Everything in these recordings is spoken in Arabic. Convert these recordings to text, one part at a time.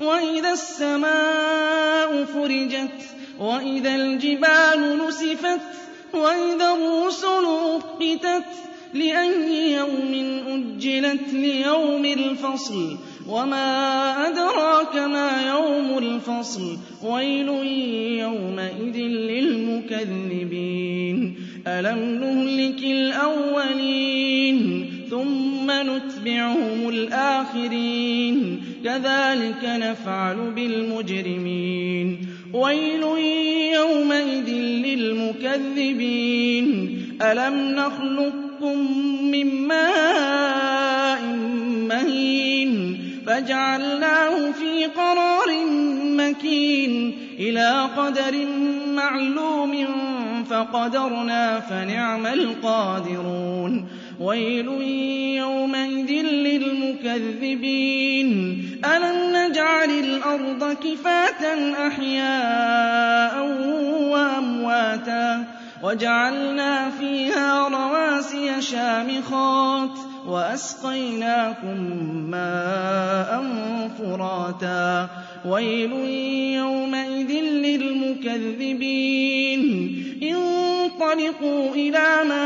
وإذا السماء فرجت وإذا الجبال نسفت وإذا الرسل أقتت لأي يوم أجلت ليوم الفصل؟ وما أدراك ما يوم الفصل؟ ويل يومئذ للمكذبين. ألم نهلك الأولين ثم نتبعهم الآخرين؟ كذلك نفعل بالمجرمين. ويل يومئذ للمكذبين. ألم نخلقكم من ماء مهين فجعلناه في قرار مكين. إلى قدر معلوم فقدرنا فنعم القادرون. ويل يومئذ للمكذبين. ألم نجعل الأرض كفاة أحياء وأمواتا وجعلنا فيها رواسي شامخات وأسقيناكم ماء فراتا. ويل يومئذ للمكذبين. انطلقوا إلى ما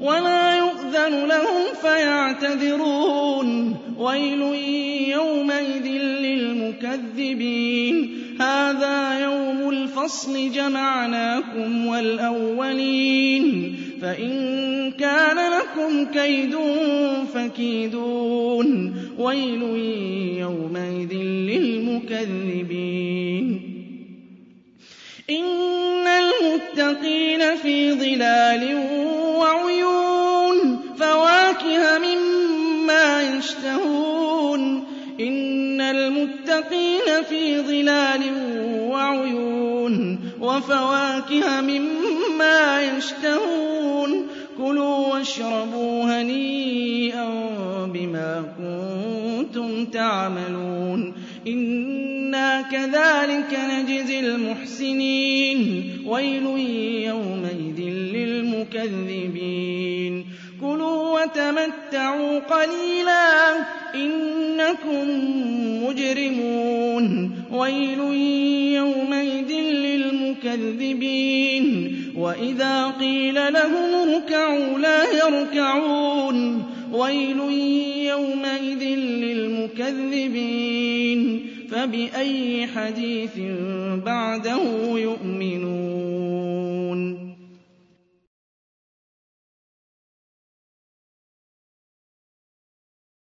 ولا يؤذن لهم فيعتذرون. ويل يومئذ للمكذبين. هذا يوم الفصل جمعناكم والأولين. فإن كان لكم كيد فكيدون. ويل يومئذ للمكذبين. إن المتقين في ظلال وعيون فواكه مما يشتهون إن المتقين في ظلال وعيون وفواكه مما يشتهون كُلُوا وَاشْرَبُوا هَنِيئًا بِمَا كُنتُمْ تَعْمَلُونَ إِنَّا كَذَٰلِكَ نَجْزِي الْمُحْسِنِينَ وَيْلٌ يَوْمَئِذٍ لِّلْمُكَذِّبِينَ. كُلُوا وَتَمَتَّعُوا قَلِيلًا إِنَّكُم مُّجْرِمُونَ. وَيْلٌ يَوْمَئِذٍ لِّلْمُكَذِّبِينَ. وَإِذَا قِيلَ لَهُمُ ارْكَعُوا لَا يَرْكَعُونَ. وَيْلٌ يَوْمَئِذٍ لِّلْمُكَذِّبِينَ. فَبِأَيِّ حَدِيثٍ بَعْدَهُ يُؤْمِنُونَ؟